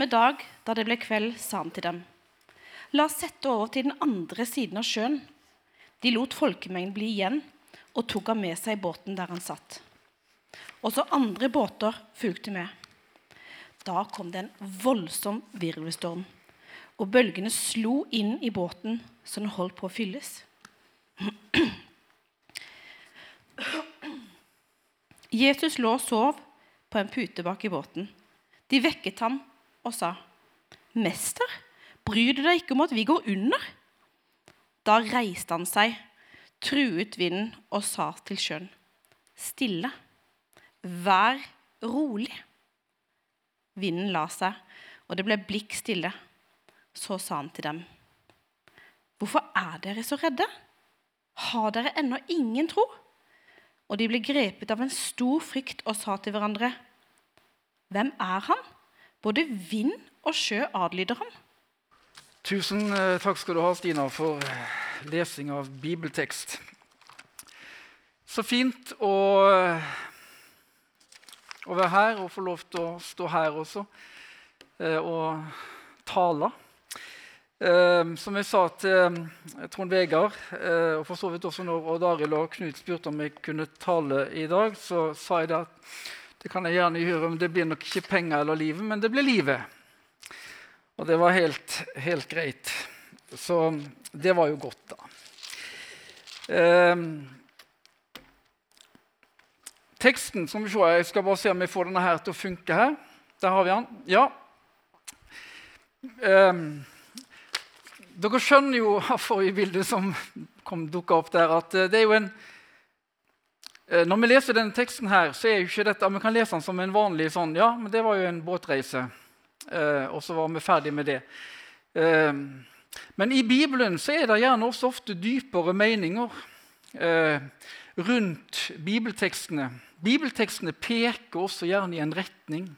Samme dag da det ble kveld, sa han til dem, la oss sette over til den andre siden av sjøen. De lot folkemengden bli igjen og tok ham med seg i båten der han satt. Også andre båter fulgte med. Da kom det en voldsom virvelstorm, og bølgene slo inn i båten så den holdt på å fylles. Jesus lå og sov på en pute bak i båten. De vekket ham og sa, 'Mester, bryr du deg ikke om at vi går under?' Da reiste han seg, truet vinden og sa til sjøen, 'Stille, vær rolig.' Vinden la seg, og det ble blikk stille. Så sa han til dem, 'Hvorfor er dere så redde? Har dere ennå ingen tro?' Og de ble grepet av en stor frykt og sa til hverandre, 'Hvem er han?' Både vind og sjø adlyder ham. Tusen eh, takk skal du ha, Stina, for eh, lesing av bibeltekst. Så fint å, eh, å være her og få lov til å stå her også og tale. Som jeg sa til Trond Vegard, og for så vidt også når Odd Arild og Knut spurte om jeg kunne tale i dag, så sa jeg det at det kan jeg gjerne gjøre, men det blir nok ikke penger eller livet, men det blir livet. Og det var helt, helt greit. Så det var jo godt, da. Eh, teksten som vi ser, Jeg skal bare se om jeg får denne her til å funke her. Der har vi den. Ja. Eh, dere skjønner jo av forrige bilde som dukka opp der, at det er jo en Eh, når vi leser denne teksten, her, så er jo ikke dette, vi kan lese den som en vanlig sånn, ja, men det var jo en båtreise. Eh, og så var vi ferdig med det. Eh, men i Bibelen så er det gjerne også ofte dypere meninger eh, rundt bibeltekstene. Bibeltekstene peker også gjerne i en retning.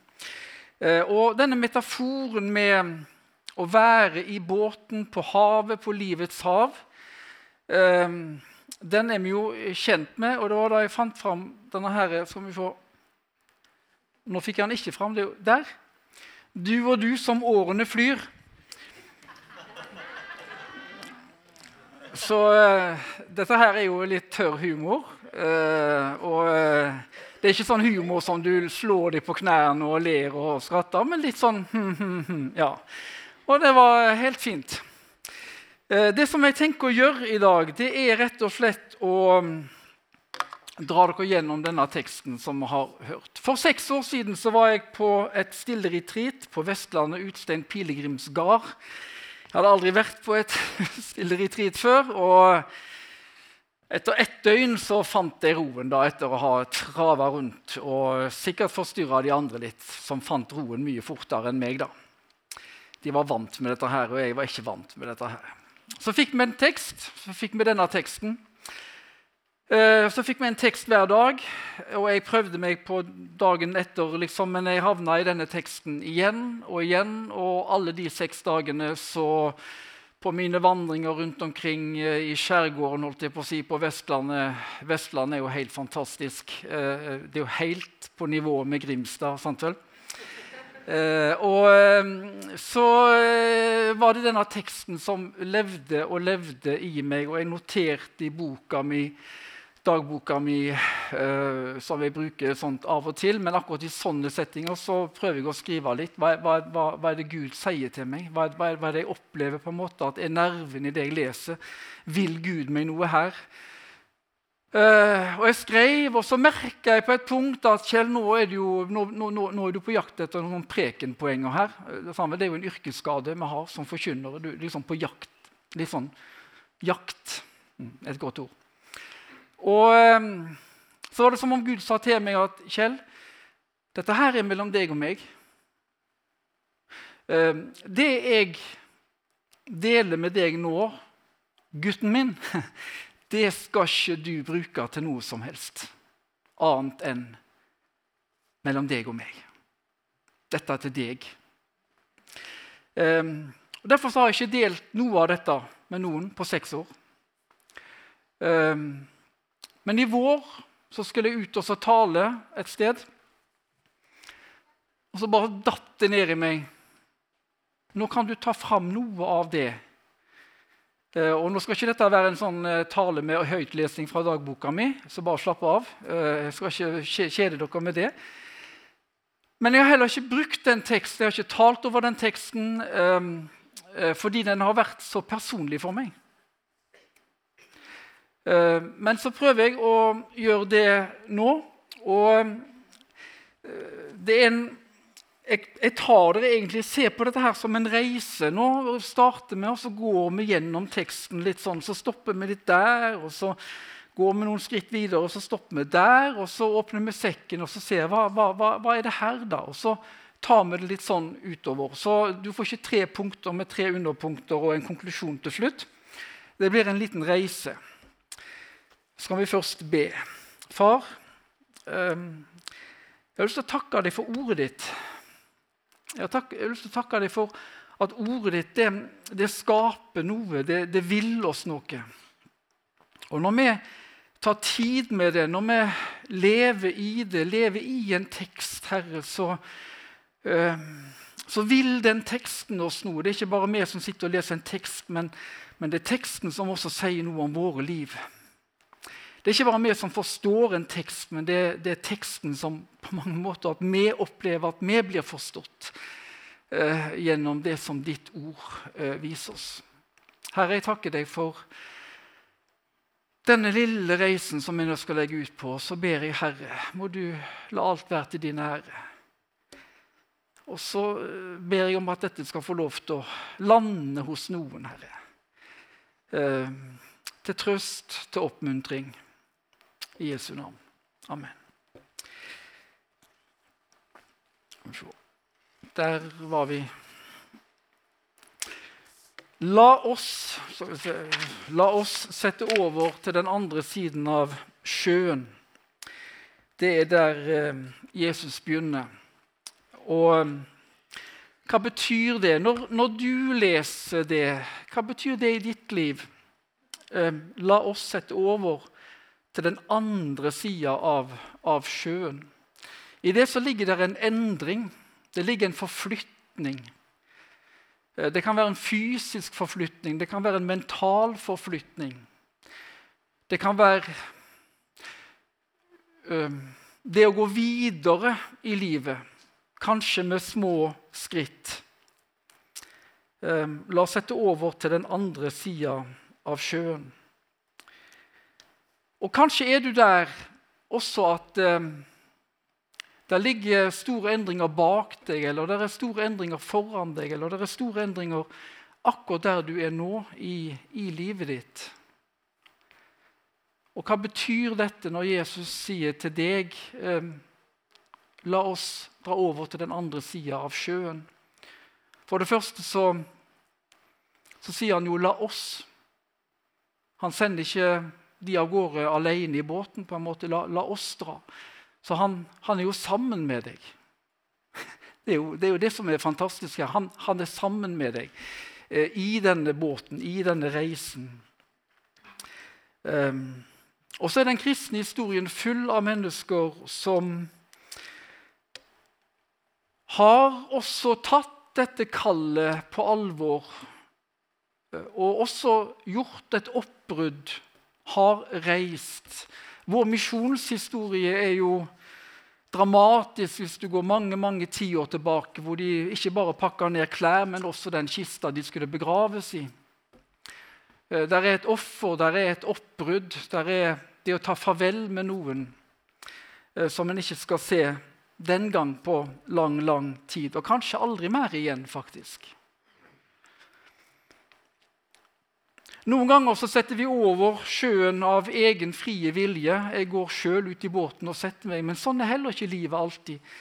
Eh, og denne metaforen med å være i båten på havet, på livets hav eh, den er vi jo kjent med, og det var da jeg fant fram denne her, skal vi få Nå fikk jeg den ikke fram. Det er jo der. Du og du som årene flyr. Så uh, dette her er jo litt tørr humor. Uh, og uh, det er ikke sånn humor som du slår deg på knærne og ler og skratter, men litt sånn hm, hm, hm, ja. Og det var helt fint. Eh, det som jeg tenker å gjøre i dag, det er rett og slett å mm, dra dere gjennom denne teksten som vi har hørt. For seks år siden så var jeg på et stilleretreat på Vestlandet, Utstein pilegrimsgard. Jeg hadde aldri vært på et stilleretreat før. og Etter ett døgn så fant jeg roen da, etter å ha trava rundt og sikkert forstyrra de andre litt, som fant roen mye fortere enn meg. da. De var vant med dette her, og jeg var ikke vant med dette her. Så fikk vi en tekst. Så fikk vi denne teksten. Eh, så fikk vi en tekst hver dag, og jeg prøvde meg på dagen etter, liksom, men jeg havna i denne teksten igjen og igjen. Og alle de seks dagene så på mine vandringer rundt omkring eh, i skjærgården holdt jeg på å si, på Vestlandet Vestlandet er jo helt fantastisk. Eh, det er jo helt på nivå med Grimstad. sant vel? Eh, og eh, så eh, var det denne teksten som levde og levde i meg, og jeg noterte i boka mi, dagboka mi, eh, som jeg bruker sånt av og til. Men akkurat i sånne settinger så prøver jeg å skrive litt. Hva, hva, hva, hva er det Gud sier til meg? Hva, er det jeg opplever? på en måte, At er nerven i det jeg leser? Vil Gud meg noe her? Uh, og jeg skrev, og så merka jeg på et punkt at Kjell, nå er, jo, nå, nå, nå er du på jakt etter noen prekenpoenger her. Eh, det, samme, det er jo en yrkesskade vi har som forkynnere. Du er liksom på jakt. Litt sånn jakt. Mm, et godt ord. Og um, så var det som om Gud sa til meg at Kjell, dette her er mellom deg og meg. Uh, det jeg deler med deg nå, gutten min det skal ikke du bruke til noe som helst annet enn mellom deg og meg. Dette er til deg. Og Derfor har jeg ikke delt noe av dette med noen på seks år. Um, men i vår så skulle jeg ut og tale et sted. Og så bare datt det ned i meg Nå kan du ta fram noe av det. Eh, og Nå skal ikke dette være en sånn eh, tale med høytlesning fra dagboka mi, så bare slapp av. Eh, jeg skal ikke kjede dere med det. Men jeg har heller ikke brukt den teksten, jeg har ikke talt over den teksten fordi den har vært så personlig for meg. Men så prøver jeg å gjøre det nå. Og det er en jeg, jeg, tar dere egentlig, ser på dette her som en reise. Nå starter vi, og så går vi gjennom teksten litt sånn. Så stopper vi litt der, og så går vi noen skritt videre, og så stopper vi der. Og så åpner vi sekken og så ser vi hva, hva, hva er det her, da? Og så tar vi det litt sånn utover. Så du får ikke tre punkter med tre underpunkter og en konklusjon til slutt. Det blir en liten reise. Så kan vi først be. Far, um, jeg har lyst til å takke deg for ordet ditt. Jeg har, lyst til å takke deg for at ordet ditt det, det skaper noe. Det, det, vil oss noe. Og når vi tar tid med det, når vi lever i det, lever i en tekst, Herre, så, øh, så vil den teksten oss noe. Det er ikke bare vi som sitter og leser en tekst, men, men det er teksten som også sier noe om våre liv. Det er ikke bare vi som forstår en tekst, men det, det, er teksten som på mange måter at vi opplever at vi blir forstått eh, gjennom det som ditt ord eh, viser oss. Herre, jeg takker deg for denne lille reisen som vi nå skal legge ut på. Så ber jeg, Herre, må du la alt være til din ære. Og så eh, ber jeg om at dette skal få lov til å lande hos noen, Herre. Eh, til trøst, til oppmuntring. I Jesu navn. Amen. Der var vi. La oss, la oss sette over til den andre siden av sjøen. Det er der eh, Jesus begynner. Og eh, hva betyr det? Når, når, du leser det, hva betyr det i ditt liv? Eh, la oss sette over til den andre sida av, av, sjøen. I det så ligger det en endring. Det ligger en forflytning. Eh, det kan være en fysisk forflytning, det kan være en mental forflytning. Det kan være øh, det å gå videre i livet, kanskje med små skritt. Øh, la oss sette over til den andre sida av sjøen. Og kanskje er du der også at eh, det ligger store endringer bak deg, eller det er store endringer foran deg, eller det er store endringer akkurat der du er nå i, i livet ditt. Og hva betyr dette når Jesus sier til deg eh, La oss dra over til den andre sida av sjøen. For det første så, så sier han jo 'la oss'. Han sender ikke de av gårde alene i båten. på en måte, La, la oss dra. Så han, han, er jo sammen med deg. Det er jo det, er jo det som er fantastisk her. Han, han, er sammen med deg eh, i denne båten, i denne reisen. Um, og så er den kristne historien full av mennesker som har også tatt dette kallet på alvor eh, og også gjort et oppbrudd har reist. Vår misjonshistorie er jo dramatisk hvis du går mange mange tiår tilbake, hvor de ikke bare pakka ned klær, men også den kista de skulle begraves i. Eh, der er et offer, der er et oppbrudd, der er det å ta farvel med noen eh, som en ikke skal se den gang på lang, lang tid. Og kanskje aldri mer igjen, faktisk. Noen ganger så setter vi over sjøen av egen frie vilje. Jeg går sjøl ut i båten og setter meg, men sånn er heller ikke livet alltid.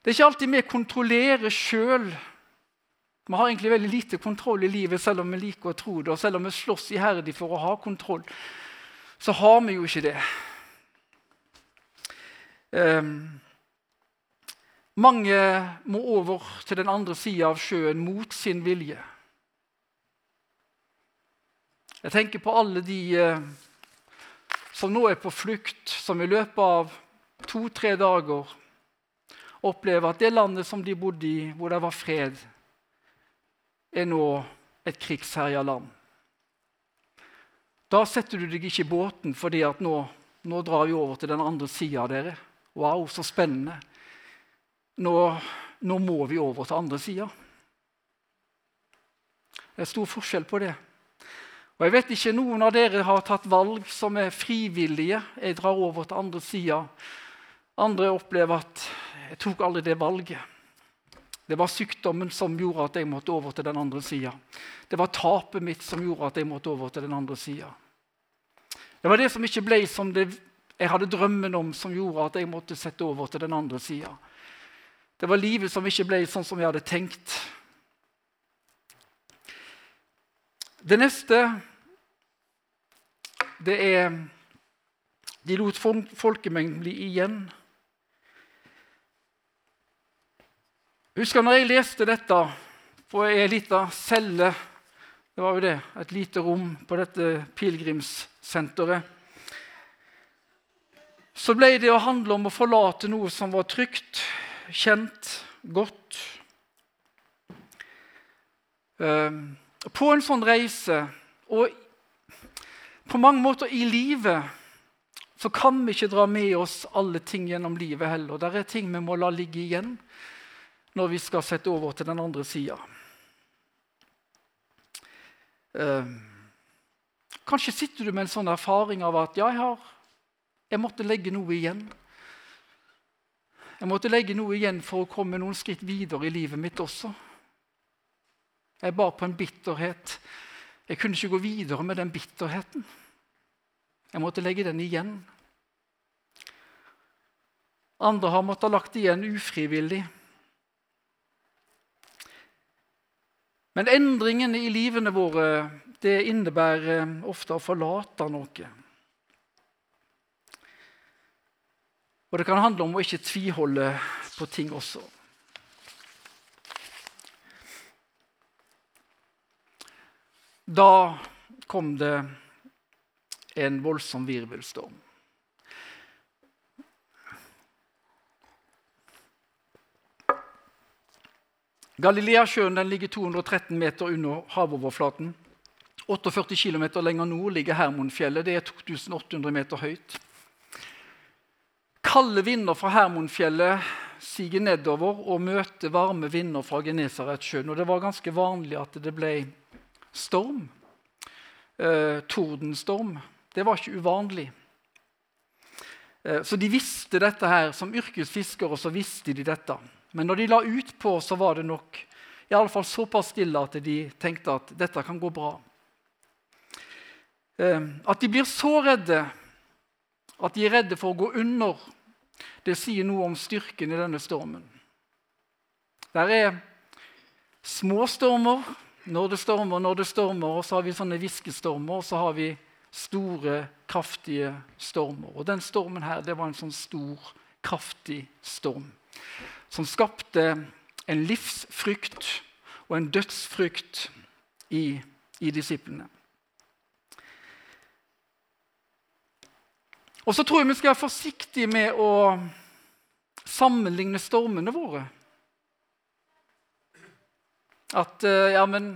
Det er ikke alltid vi kontrollerer sjøl. Vi har egentlig veldig lite kontroll i livet, selv om vi liker å tro det. Og selv om vi slåss iherdig for å ha kontroll, så har vi jo ikke det. Um, mange må over til den andre sida av sjøen mot sin vilje. Jeg tenker på alle de eh, som nå er på flukt, som i løpet av to-tre dager opplever at det landet som de bodde i, hvor det var fred, er nå et krigsherja land. Da setter du deg ikke i båten fordi at nå, nå drar vi over til den andre sida av dere. Wow, så spennende. Nå, nå må vi over til andre sida. Det er stor forskjell på det. Og jeg vet ikke, Noen av dere har tatt valg som er frivillige. Jeg drar over til andre sida. Andre opplever at jeg tok aldri det valget. Det var sykdommen som gjorde at jeg måtte over til den andre sida. Det var tapet mitt som gjorde at jeg måtte over til den andre sida. Det var det som ikke ble som det jeg hadde drømmen om, som gjorde at jeg måtte sette over til den andre sida. Det var livet som ikke ble sånn som jeg hadde tenkt. Det neste det er De lot folkemengden bli igjen. Husker når jeg leste dette på ei lita celle Det var jo det, et lite rom på dette pilegrimssenteret. Så ble det å handle om å forlate noe som var trygt, kjent, godt. Ehm, på en sånn reise, og på mange måter i livet, så kan vi ikke dra med oss alle ting gjennom livet heller. Det er ting vi må la ligge igjen når vi skal sette over til den andre sida. Eh, kanskje sitter du med en sånn erfaring av at ja, jeg, har, jeg måtte legge noe igjen. Jeg måtte legge noe igjen for å komme noen skritt videre i livet mitt også. Jeg bar på en bitterhet. Jeg kunne ikke gå videre med den bitterheten. Jeg måtte legge den igjen. Andre har måttet ha lagt igjen ufrivillig. Men endringene i livene våre det innebærer ofte å forlate noe. Og det kan handle om å ikke tviholde på ting også. Da kom det en voldsom virvelstorm. Galileasjøen ligger 213 meter under havoverflaten. 48 km lenger nord ligger Hermonfjellet. Det er 2800 meter høyt. Kalde vinder fra Hermonfjellet siger nedover og møter varme vinder fra Genesaretsjøen. Og det var ganske vanlig at det ble storm. Eh, tordenstorm. Det var ikke uvanlig. Eh, så de visste dette her. Som yrkesfiskere så visste de dette. Men når de la ut på, så var det nok i alle fall såpass stille at de tenkte at dette kan gå bra. Ehm, at de blir så redde at de er redde for å gå under, det sier noe om styrken i denne stormen. Der er små stormer når det stormer, når det stormer, og så har vi sånne hviskestormer, og så har vi store, kraftige stormer. Og den stormen her, det var en sånn stor, kraftig storm som skapte en livsfrykt og en dødsfrykt i, i disiplene. Og så tror jeg vi skal være forsiktige med å sammenligne stormene våre. At eh, ja, men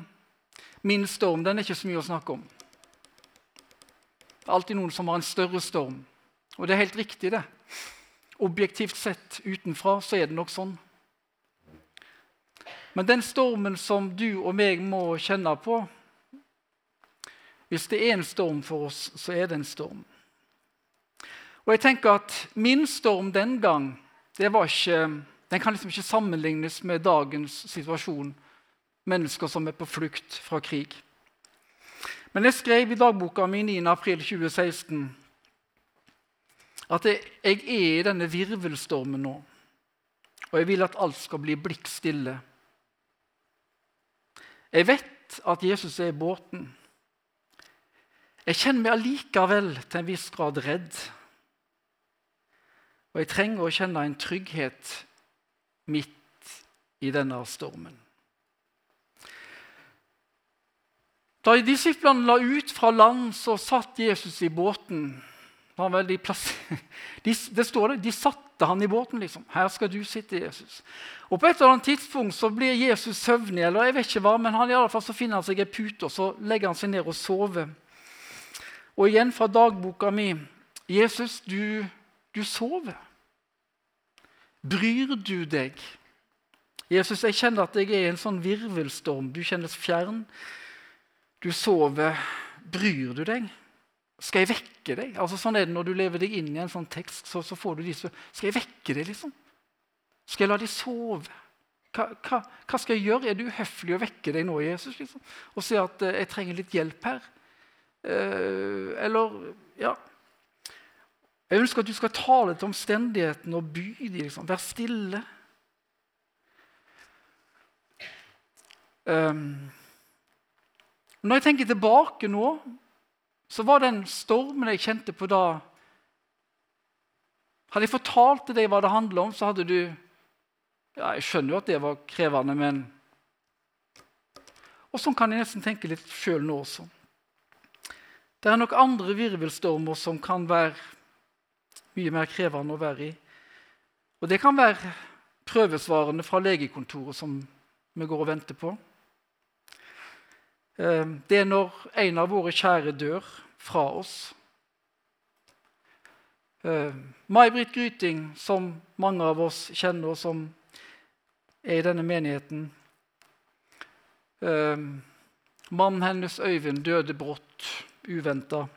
min storm den er ikke så mye å snakke om. Det er alltid noen som har en større storm. Og det er helt riktig, det. Objektivt sett utenfra så er det nok sånn. Men den stormen som du og meg må kjenne på Hvis det er en storm for oss, så er det en storm. Og jeg tenker at Min storm den gang det var ikke, den kan liksom ikke sammenlignes med dagens situasjon. Mennesker som er på flukt fra krig. Men jeg skrev i dagboka mi 9.4.2016 at jeg er i denne virvelstormen nå. Og jeg vil at alt skal bli blikkstille. Jeg vet at Jesus er i båten. Jeg kjenner meg allikevel til en viss grad redd. Og jeg trenger å kjenne en trygghet midt i denne stormen. Da disiplene la ut fra land, så satt Jesus i båten. De de, det står det, de satte han i båten. liksom. Her skal du sitte, Jesus. Og På et eller annet tidspunkt så blir Jesus søvnig, eller jeg vet ikke hva, men han i alle fall så finner han seg en pute og så legger han seg ned og sover. Og igjen fra dagboka mi Jesus, du, du sover. Bryr du deg? Jesus, jeg kjenner at jeg er i en sånn virvelstorm. Du kjennes fjern. Du sover. Bryr du deg? Skal jeg vekke deg? Altså Sånn er det når du lever deg inn i en sånn tekst. så, så får du disse, Skal jeg vekke deg, liksom? Skal jeg la deg sove? Hva, hva, hva, skal jeg gjøre? Er det uhøflig å vekke deg nå, Jesus? Liksom? Og si at eh, 'jeg trenger litt hjelp her'? Eh, eller Ja. Jeg ønsker at du skal tale til omstendighetene og by dem. Liksom. Vær stille. Um, når jeg tenker tilbake nå, så var den stormen jeg kjente på da Hadde jeg fortalt til deg hva det handler om, så hadde du ja, Jeg skjønner jo at det var krevende, men Og sånn kan jeg nesten tenke litt sjøl nå også. Det er nok andre virvelstormer som kan være mye mer krevende å være i. Og det kan være prøvesvarene fra legekontoret som vi går og venter på. Eh, det er når en av våre kjære dør fra oss. Eh, May-Britt Gryting, som mange av oss kjenner, og som er i denne menigheten eh, Mannen hennes, Øyvind, døde brått, uventa,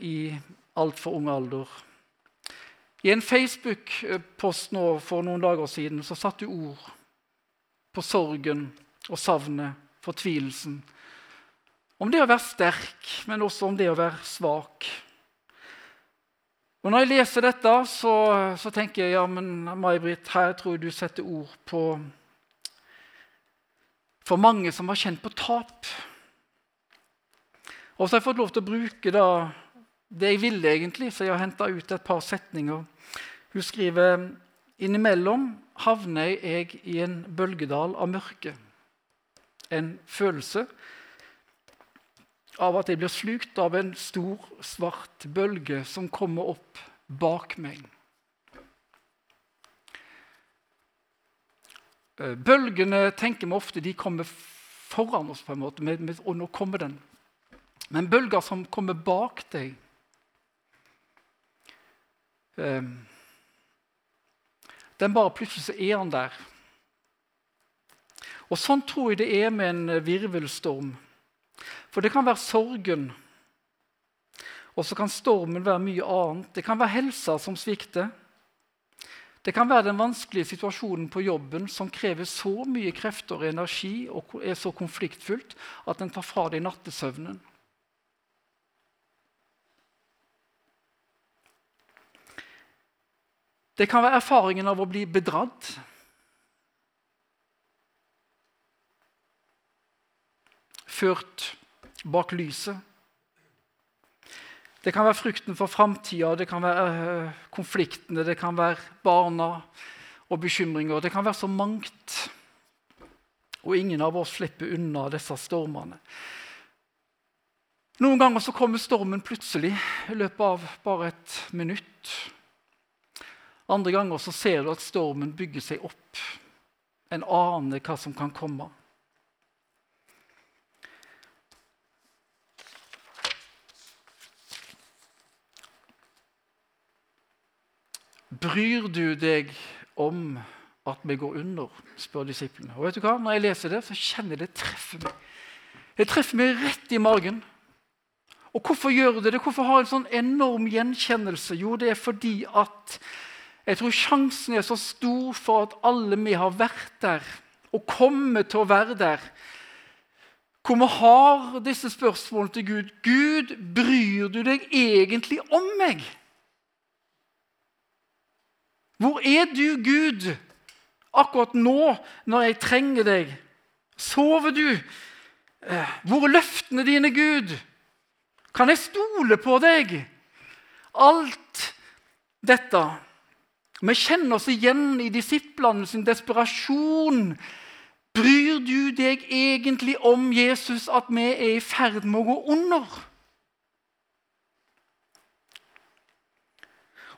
i altfor ung alder. I en Facebook-post nå for noen dager siden så satte du ord på sorgen og savnet fortvilelsen. Om det å være sterk, men også om det å være svak. Og Når jeg leser dette, så, så tenker jeg ja, men May-Britt, her tror jeg du setter ord på For mange som har kjent på tap. Og så har jeg fått lov til å bruke da, det jeg ville, egentlig, så jeg har henta ut et par setninger. Hun skriver innimellom havner jeg i en bølgedal av mørke en følelse av at jeg blir slukt av en stor, svart bølge som kommer opp bak meg. Eh, bølgene tenker vi ofte de kommer foran oss, på en måte, og nå kommer den. Men bølger som kommer bak deg eh, Den bare plutselig så er han der. Og Sånn tror jeg det er med en eh, virvelstorm. For det kan være sorgen, og så kan stormen være mye annet. Det kan være helsa som svikter. Det kan være den vanskelige situasjonen på jobben som krever så mye krefter og energi og er så konfliktfullt at den tar fra deg nattesøvnen. Det kan være erfaringen av å bli bedratt. Ført bak lyset. Det kan være frykten for framtida, det kan være øh, konfliktene, det kan være barna og bekymringer. Det kan være så mangt. Og ingen av oss slipper unna disse stormene. Noen ganger så kommer stormen plutselig i løpet av bare et minutt. Andre ganger så ser du at stormen bygger seg opp. En aner hva som kan komme. Bryr du deg om at vi går under? spør disiplene. Og vet du hva? Når jeg leser det, så kjenner jeg det treffer meg. Det treffer meg rett i magen. Og hvorfor gjør det det? Hvorfor har jeg en sånn enorm gjenkjennelse? Jo, det er fordi at jeg tror sjansen er så stor for at alle vi har vært der, og kommer til å være der, hvor vi har disse spørsmålene til Gud. Gud, bryr du deg egentlig om meg? Hvor er du, Gud, akkurat nå når jeg trenger deg? Sover du? Eh, hvor er løftene dine, Gud? Kan jeg stole på deg? Alt dette. Vi kjenner oss igjen i disiplene sin desperasjon. Bryr du deg egentlig om Jesus, at vi er i ferd med å gå under?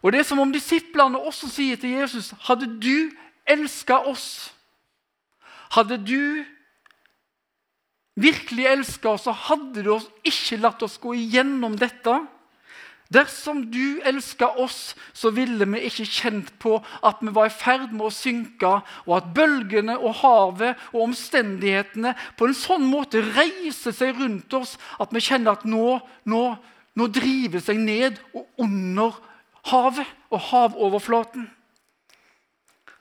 Og Det er som om disiplene også sier til Jesus Hadde du elska oss, hadde du virkelig elska oss, så hadde du ikke latt oss gå igjennom dette. Dersom du elska oss, så ville vi ikke kjent på at vi var i ferd med å synke, og at bølgene og havet og omstendighetene på en sånn måte reiser seg rundt oss at vi kjenner at nå, nå, nå driver seg ned og under havet og havoverflaten.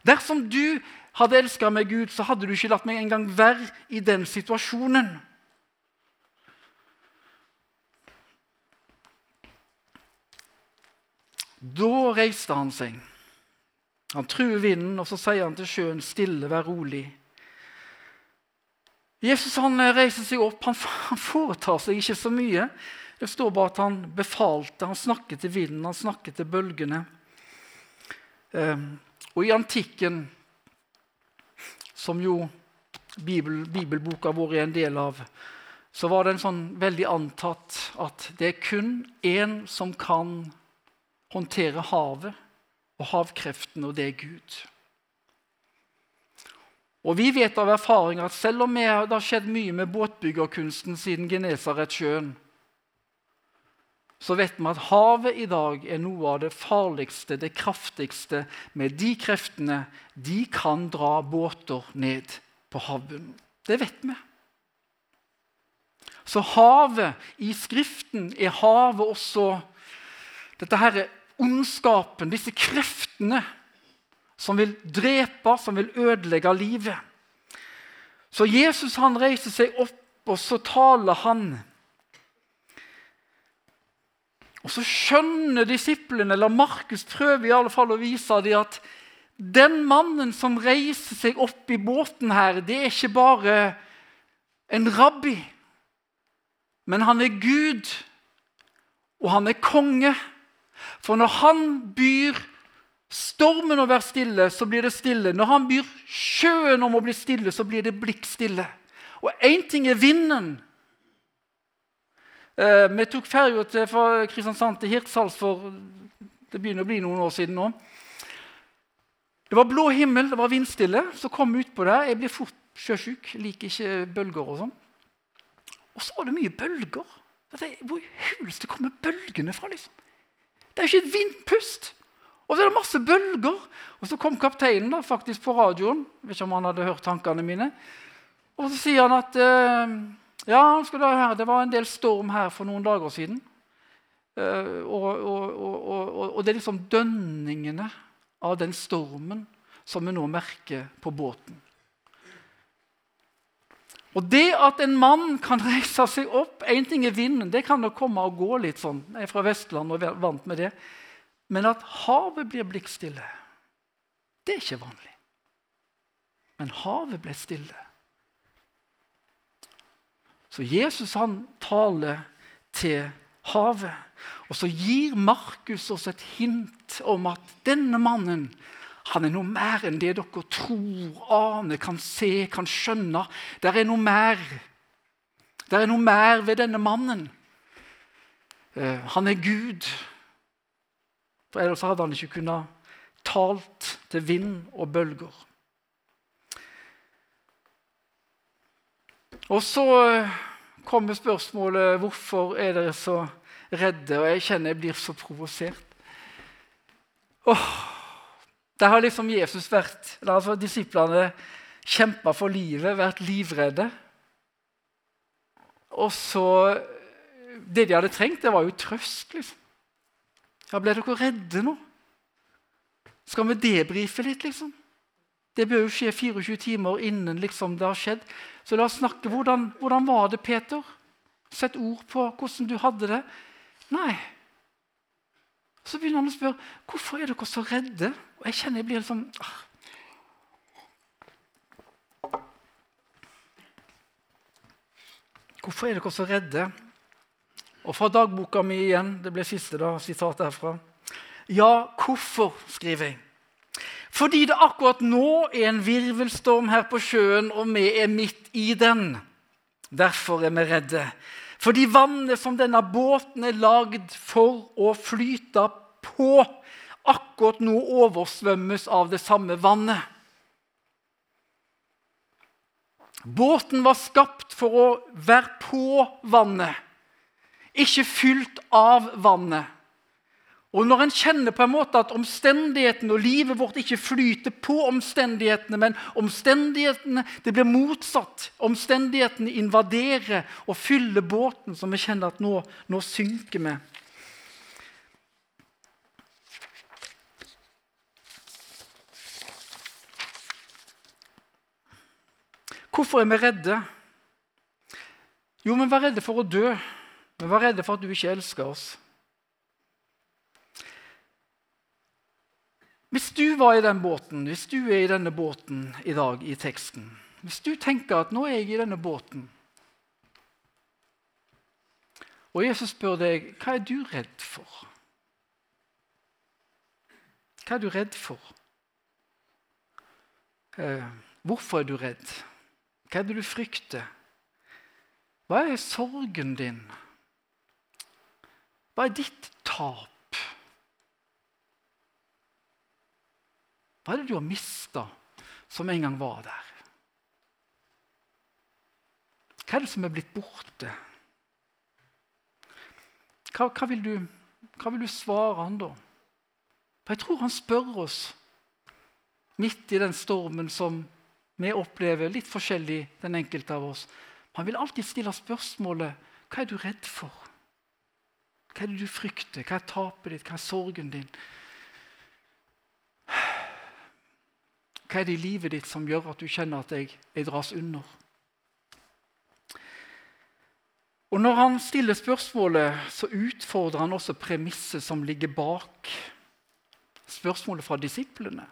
Dersom du hadde elska meg, Gud, så hadde du ikke latt meg engang være i den situasjonen. Da reiste han seg. Han truer vinden, og så sier han til sjøen, 'Stille, vær rolig'. Jesus han reiser seg opp. Han, foretar seg ikke så mye. Det står bare at han befalte. Han snakket til vinden, han snakket til bølgene. Um, og i antikken, som jo Bibel, bibelboka vår er en del av, så var det en sånn veldig antatt at det er kun én som kan håndtere havet og havkreftene, og det er Gud. Og Vi vet av erfaring at selv om det har skjedd mye med båtbyggerkunsten siden Genesaretsjøen, så vet vi at havet i dag er noe av det farligste, det kraftigste. Med de kreftene de kan dra båter ned på havbunnen. Det vet vi. Så havet i Skriften er havet også dette her er ondskapen, disse kreftene som vil drepe, som vil ødelegge livet. Så Jesus han reiser seg opp, og så taler han. Og så skjønner disiplene, eller Markus prøver i alle fall å vise dem at den mannen som reiser seg opp i båten her, det er ikke bare en rabbi, men han er Gud, og han er konge. For når han byr stormen å være stille, så blir det stille. Når han byr sjøen om å bli stille, så blir det blikkstille. Og én ting er vinden. Eh, vi tok ferja fra Kristiansand til Hirtshals for det begynner å bli noen år siden nå. Det var blå himmel, det var vindstille. Så kom vi utpå der. Jeg blir fort sjøsjuk, liker ikke bølger og sånn. Og så var det mye bølger. Hvor i huleste kommer bølgene fra? liksom? Det er ikke et vindpust. Og så er det masse bølger. Og så kom kapteinen da, faktisk på radioen. Jeg vet ikke om han hadde hørt tankene mine. Og så sier han at uh, ja, det var en del storm her for noen dager siden. Uh, og, og, og, og, det er liksom dønningene av den stormen som vi nå merker på båten. Og det at en mann kan reise seg opp Én ting er vinden, det kan jo komme og gå litt sånn. Jeg er fra Vestland og er vant med det. Men at havet blir blikkstille, det er ikke vanlig. Men havet ble stille. Så Jesus han taler til havet. Og så gir Markus oss et hint om at denne mannen han er noe mer enn det dere tror, aner, kan se, kan skjønne. Det er noe mer. Det er noe mer ved denne mannen. Uh, han er Gud. For Ellers hadde han ikke kunnet talt til vind og bølger. Og så uh, kommer spørsmålet hvorfor er dere så redde. Og jeg kjenner jeg blir så provosert. Åh, der har liksom Jesus vært, har altså disiplene kjempa for livet, vært livredde. Og så Det de hadde trengt, det var jo trøst. liksom. Ja, Ble dere redde nå? Skal vi debrife litt, liksom? Det bør jo skje 24 timer innen liksom, det har skjedd. Så la oss snakke. Hvordan, hvordan var det, Peter? Sett ord på hvordan du hadde det. Nei, så begynner han å spørre hvorfor er dere så redde. Og jeg kjenner jeg blir sånn ah. Hvorfor er dere så redde? Og fra dagboka mi igjen, det ble siste da, sitat herfra. Ja, hvorfor, skriver jeg. Fordi det akkurat nå er en virvelstorm her på sjøen, og vi er midt i den. Derfor er vi redde. Fordi vannet som denne båten er lagd for å flyte på, akkurat nå oversvømmes av det samme vannet. Båten var skapt for å være på vannet, ikke fylt av vannet. Og Når en kjenner på en måte at omstendighetene og livet vårt ikke flyter på omstendighetene, men omstendighetene det blir motsatt, omstendighetene invaderer og fyller båten, så vi kjenner at nå, nå synker vi. Hvorfor er vi redde? Jo, vi var redde for å dø. Vi var redde for at du ikke elsker oss. Hvis du var i den båten, hvis du er i denne båten i dag i teksten Hvis du tenker at 'nå er jeg i denne båten', og Jesus spør deg 'hva er du redd for'? Hva er du redd for? Eh, hvorfor er du redd? Hva er det du frykter? Hva er sorgen din? Hva er ditt tap? Hva er det du har mista, som en gang var der? Hva er det som er blitt borte? Hva, hva, vil, du, hva vil du svare han da? For Jeg tror han spør oss midt i den stormen som vi opplever litt forskjellig, den enkelte av oss. Han vil alltid stille spørsmålet hva er du redd for? Hva er det du frykter? Hva er tapet ditt? Hva er sorgen din? Hva er det i livet ditt som gjør at du kjenner at jeg, jeg dras under? Og Når han stiller spørsmålet, så utfordrer han også premisset som ligger bak spørsmålet fra disiplene.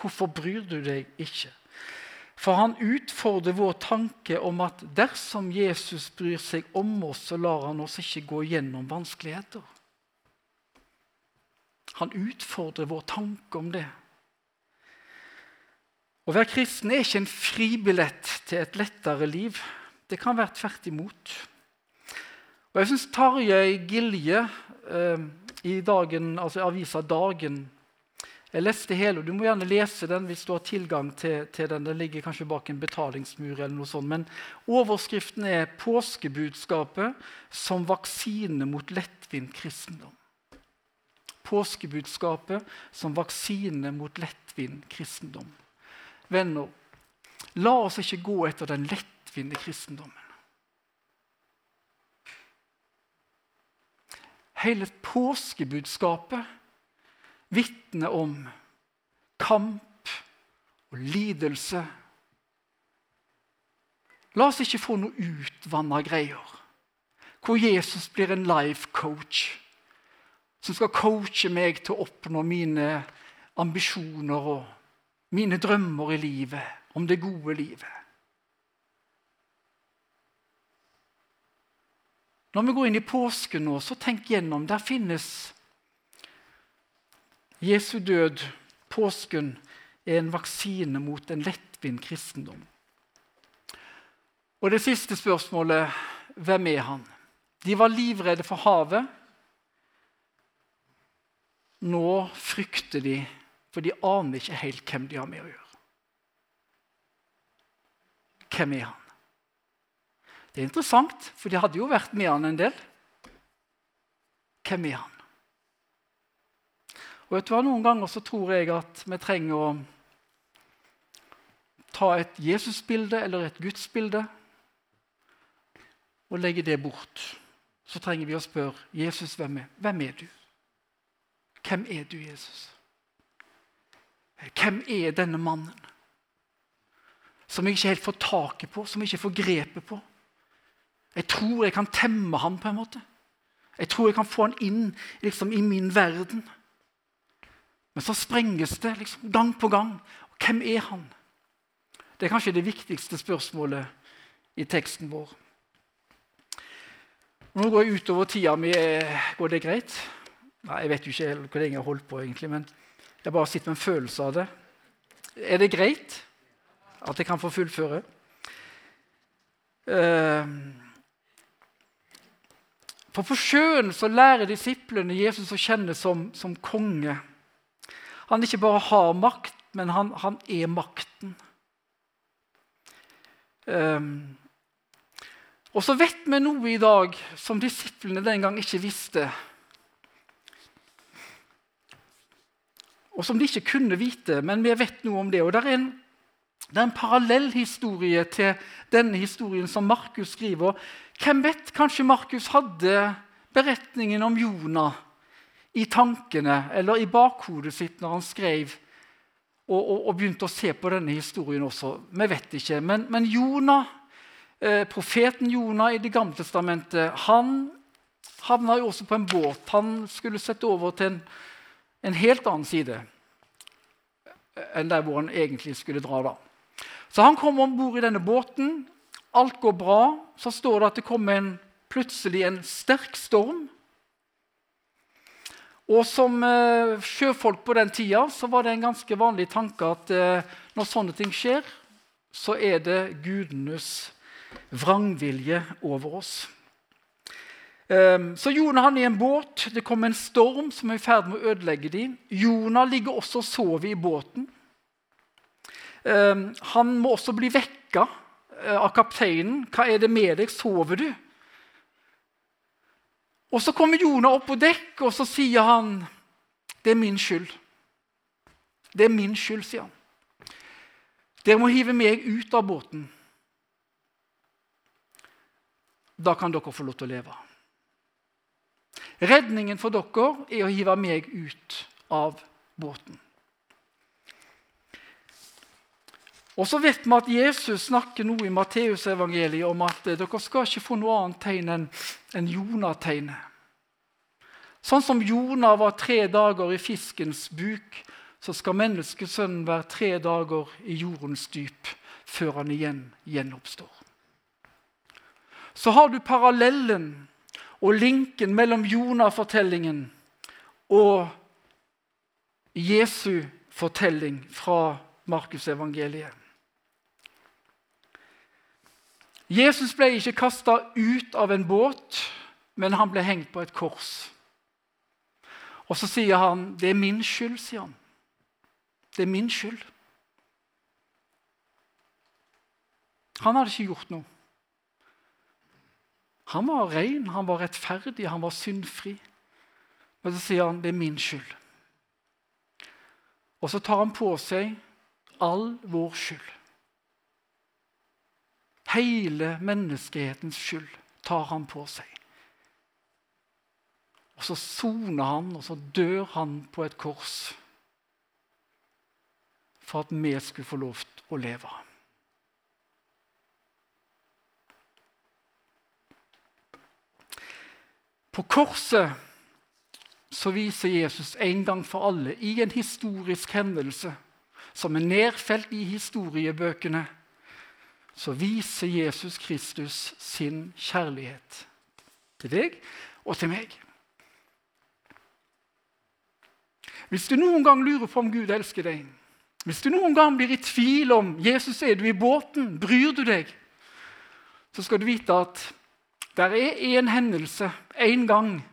Hvorfor bryr du deg ikke? For han utfordrer vår tanke om at dersom Jesus bryr seg om oss, så lar han oss ikke gå gjennom vanskeligheter. Han utfordrer vår tanke om det. Å være kristen er ikke en fribillett til et lettere liv. Det kan være tvert imot. Og jeg syns Tarjei Gilje eh, i dagen, altså avisa Dagen jeg leste hele, og Du må gjerne lese den hvis du har tilgang til, til, den. Den ligger kanskje bak en betalingsmur. eller noe sånt, Men overskriften er 'Påskebudskapet som vaksine mot lettvint kristendom'. Påskebudskapet som vaksine mot lettvint kristendom. Venner, la oss ikke gå etter den lettvinte kristendommen. Hele påskebudskapet vitner om kamp og lidelse. La oss ikke få noe utvanna greier, hvor Jesus blir en life coach som skal coache meg til å oppnå mine ambisjoner og mine drømmer i livet, om det gode livet. Når vi går inn i påsken nå, så tenk gjennom. Der finnes Jesu død, påsken, er en vaksine mot en lettvint kristendom. Og det siste spørsmålet hvem er han? De var livredde for havet. Nå frykter de, for de aner ikke helt hvem de har med å gjøre. Hvem er han? Det er interessant, for de hadde jo vært med han en del. Hvem er han? Og vet du hva, Noen ganger så tror jeg at vi trenger å ta et Jesusbilde eller et gudsbilde og legge det bort. Så trenger vi å spørre Jesus hvem er, hvem er du? Hvem er du, Jesus? Hvem er denne mannen? Som jeg ikke helt får taket på, som jeg ikke får grepet på. Jeg tror jeg kan temme han på en måte. Jeg tror jeg kan få han inn liksom, i min verden. Men så sprenges det liksom gang på gang. Hvem er han? Det er kanskje det viktigste spørsmålet i teksten vår. Nå går jeg utover tida mi. Går det greit? Nei, Jeg vet jo ikke hvor lenge jeg har holdt på, egentlig, men jeg bare sitter med en følelse av det. Er det greit at jeg kan få fullføre? Uh, for på sjøen så lærer disiplene Jesus å kjenne som, som konge. han ikke bare har makt, men han, han er makten. Um, og så vet vi noe i dag som disiplene den gang ikke visste. Og som de ikke kunne vite, men vi vet noe om det. Og det er en, det er en parallell historie til denne historien som Markus skriver. Hvem vet, kanskje Markus hadde beretningen om Jonah i tankene eller i bakhodet sitt når han skrev og, og, og begynte å se på denne historien også. Vi vet ikke. Men, men Jonah, eh, profeten Jonah i Det gamle testamentet han havna jo også på en båt. Han skulle sette over til en, en helt annen side enn der hvor han egentlig skulle dra. da. Så han kommer om bord i denne båten. Alt går bra. Så står det at det kommer en, plutselig en sterk storm. Og som eh, sjøfolk på den tida så var det en ganske vanlig tanke at eh, når sånne ting skjer, så er det gudenes vrangvilje over oss. Eh, så Jonah han er i en båt. Det kommer en storm som er i ferd med å ødelegge dem. Jonah ligger også og sover i båten. Eh, han må også bli vekka eh, av kapteinen. 'Hva er det med deg? Sover du?' Og Så kommer Jonah opp på dekk, og så sier han, 'Det er min skyld.' Det er min skyld, sier han. Dere må hive meg ut av båten. Da kan dere få lov til å leve. Redningen for dere er å hive meg ut av båten. Og så vet vi at Jesus snakker nå i Matteusevangeliet om at eh, dere skal ikke få noe annet tegn enn en Jonah-tegnet. Sånn som Jonah var tre dager i fiskens buk, så skal menneskesønnen være tre dager i jordens dyp før han igjen gjenoppstår. Så har du parallellen og linken mellom Jonah-fortellingen og Jesu fortelling fra Markusevangeliet. Jesus ble ikke kasta ut av en båt, men han ble hengt på et kors. Og så sier han, 'Det er min skyld', sier han. Det er min skyld. Han hadde ikke gjort noe. Han var ren, han var rettferdig, han var syndfri. Men så sier han, 'Det er min skyld'. Og så tar han på seg all vår skyld. Hele menneskehetens skyld tar han på seg. Og så soner han, og så dør han på et kors for at vi skulle få lov til å leve. På korset så viser Jesus en gang for alle, i en historisk hendelse som er nedfelt i historiebøkene, så viser Jesus Kristus sin kjærlighet. Til deg og til meg. Hvis du noen gang lurer på om Gud elsker deg, hvis du noen gang blir i tvil om Jesus er du i båten, bryr du deg, så skal du vite at det er en hendelse, en gang,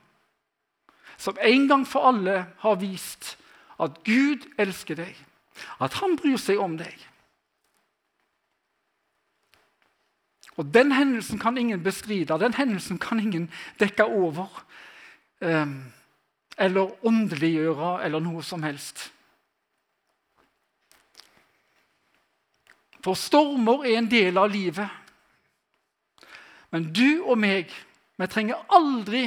som en gang for alle har vist at Gud elsker deg, at han bryr seg om deg. Og Den hendelsen kan ingen bestride, den hendelsen kan ingen dekke over. Eh, eller åndeliggjøre, eller noe som helst. For stormer er en del av livet. Men du og meg, vi trenger aldri,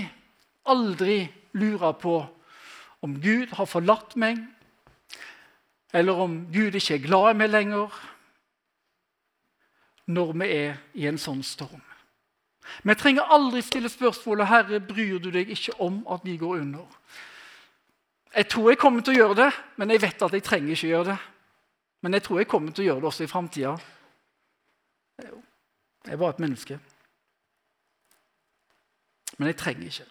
aldri lure på om Gud har forlatt meg, eller om Gud ikke er glad i meg lenger når vi er i en sånn storm. Vi trenger aldri stille spørsmålet 'Herre, bryr du deg ikke om at vi går under?' Jeg tror jeg kommer til å gjøre det, men jeg vet at jeg trenger ikke gjøre det. Men jeg tror jeg kommer til å gjøre det også i framtida. Jeg er bare et menneske. Men jeg trenger ikke.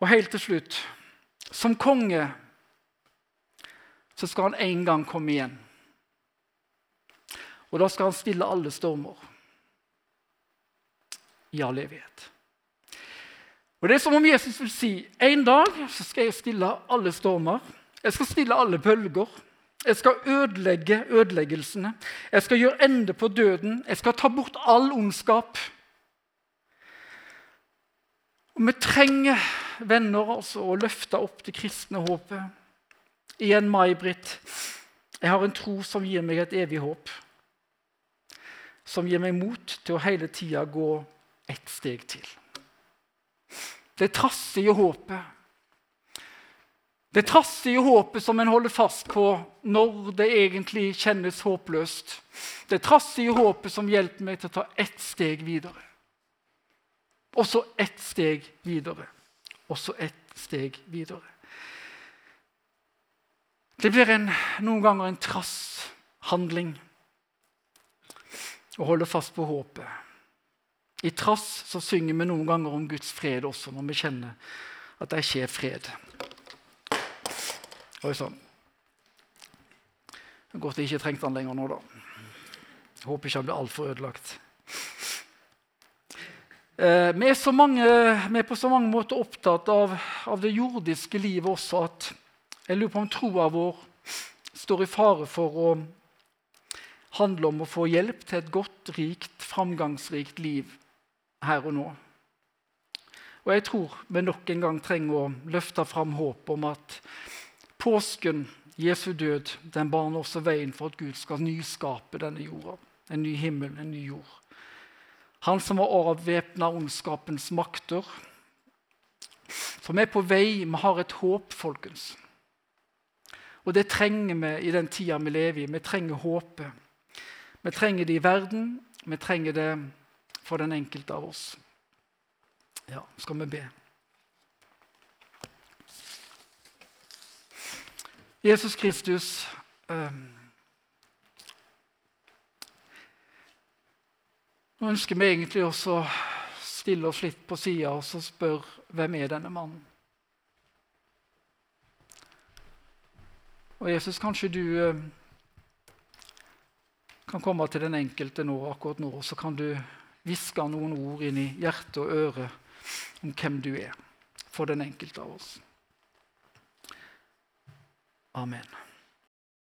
Og helt til slutt Som konge så skal han en gang komme igjen. Og da skal han stille alle stormer i all evighet. Og Det er som om Jesus vil si en dag så skal jeg stille alle stormer. Jeg skal stille alle bølger. Jeg skal ødelegge ødeleggelsene. Jeg skal gjøre ende på døden. Jeg skal ta bort all ondskap. Og Vi trenger venner altså, å løfte opp det kristne håpet. Igjen, May-Britt. Jeg har en tro som gir meg et evig håp. Som gir meg mot til å hele tida gå ett steg til. Det trassige håpet det trassige håpet som en holder fast på når det egentlig kjennes håpløst. Det trassige håpet som hjelper meg til å ta ett steg videre. Og så ett steg videre. Og så ett steg videre. Det blir en, noen ganger en trass handling å holde fast på håpet. I trass så synger vi noen ganger om Guds fred også, når vi kjenner at det ikke er fred. Oi sann. Godt jeg ikke trengte den lenger nå, da. Jeg håper ikke han blir altfor ødelagt. Eh, vi, er mange, vi, er på så mange måter opptatt av, av, det jordiske livet også at jeg lurer på om troa vår står i fare for å handle om å få hjelp til et godt, rikt, framgangsrikt liv her og nå. Og jeg tror vi nok en gang trenger å løfte fram håp om at Påsken, Jesu død, den baner også veien for at Gud skal nyskape denne jorda. En ny himmel, en ny jord. Han som har overvæpna ondskapens makter. For vi er på vei, vi har et håp, folkens. Og det trenger vi i den tida vi lever i. Vi trenger håpet. Vi trenger det i verden, vi trenger det for den enkelte av oss. Ja, skal vi be. Jesus Kristus ehm, Nå ønsker vi egentlig også å stille oss litt på sida og spørre hvem er denne mannen. Og Jesus, kanskje du ehm, kan komme til den enkelte nå, akkurat nå, så kan du hviske noen ord inn i hjerte og øre om hvem du er for den enkelte av oss. Amen.